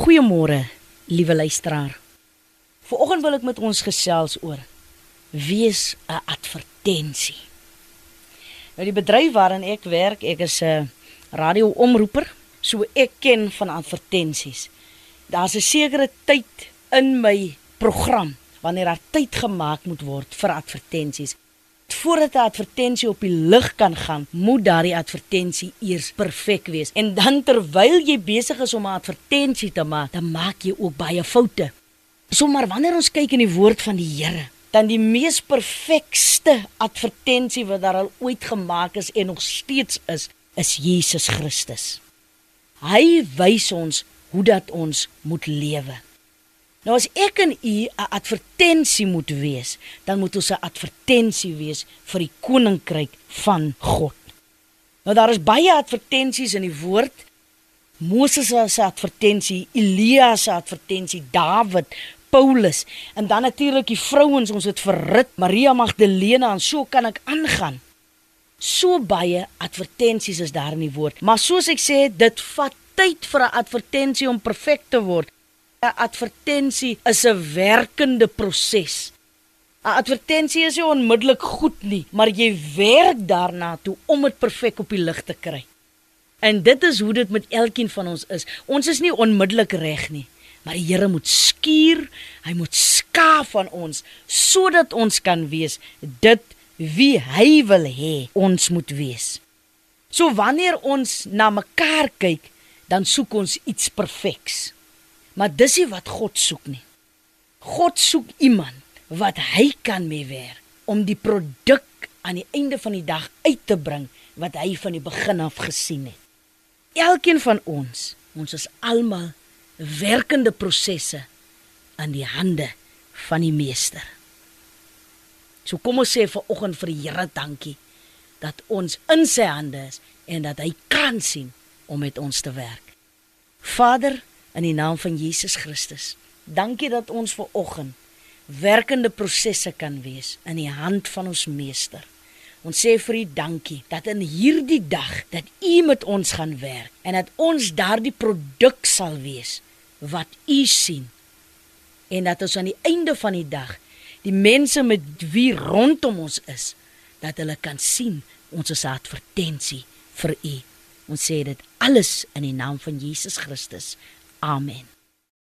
Goeiemôre, liewe luisteraar. Vanoggend wil ek met ons gesels oor wees 'n advertensie. Nou die bedryf waarin ek werk, ek is 'n radioomroeper, so ek ken van advertensies. Daar's 'n sekere tyd in my program wanneer daar tyd gemaak moet word vir advertensies voordat 'n advertensie op die lug kan gaan, moet daardie advertensie eers perfek wees. En dan terwyl jy besig is om 'n advertensie te maak, dan maak jy ook baie foute. Sommar wanneer ons kyk in die woord van die Here, dan die mees perfekste advertensie wat daar al ooit gemaak is en nog steeds is, is Jesus Christus. Hy wys ons hoe dat ons moet lewe. Nou as ek en u 'n advertensie moet wees, dan moet ons 'n advertensie wees vir die koninkryk van God. Nou daar is baie advertensies in die woord. Moses se advertensie, Elia se advertensie, Dawid, Paulus en dan natuurlik die vrouens, ons het verrit Maria Magdalena en so kan ek aangaan. So baie advertensies is daar in die woord, maar soos ek sê, dit vat tyd vir 'n advertensie om perfek te word. 'n advertensie is 'n werkende proses. 'n Advertensie is nie onmiddellik goed nie, maar jy werk daarna toe om dit perfek op die lig te kry. En dit is hoe dit met elkeen van ons is. Ons is nie onmiddellik reg nie, maar die Here moet skuur, hy moet skaaf van ons sodat ons kan wees dit wie hy wil hê ons moet wees. So wanneer ons na mekaar kyk, dan soek ons iets perfeks. Maar dis nie wat God soek nie. God soek iemand wat hy kan mee werk om die produk aan die einde van die dag uit te bring wat hy van die begin af gesien het. Elkeen van ons, ons is almal werkende prosesse aan die hande van die meester. So kom ons sê vir oggend vir die Here dankie dat ons in sy hande is en dat hy kan sien om met ons te werk. Vader, in die naam van Jesus Christus. Dankie dat ons ver oggend werkende prosesse kan wees in die hand van ons meester. Ons sê vir U dankie dat in hierdie dag dat U met ons gaan werk en dat ons daardie produk sal wees wat U sien. En dat ons aan die einde van die dag die mense met wie rondom ons is dat hulle kan sien ons is 'n advertensie vir U. Ons sê dit alles in die naam van Jesus Christus. Amen.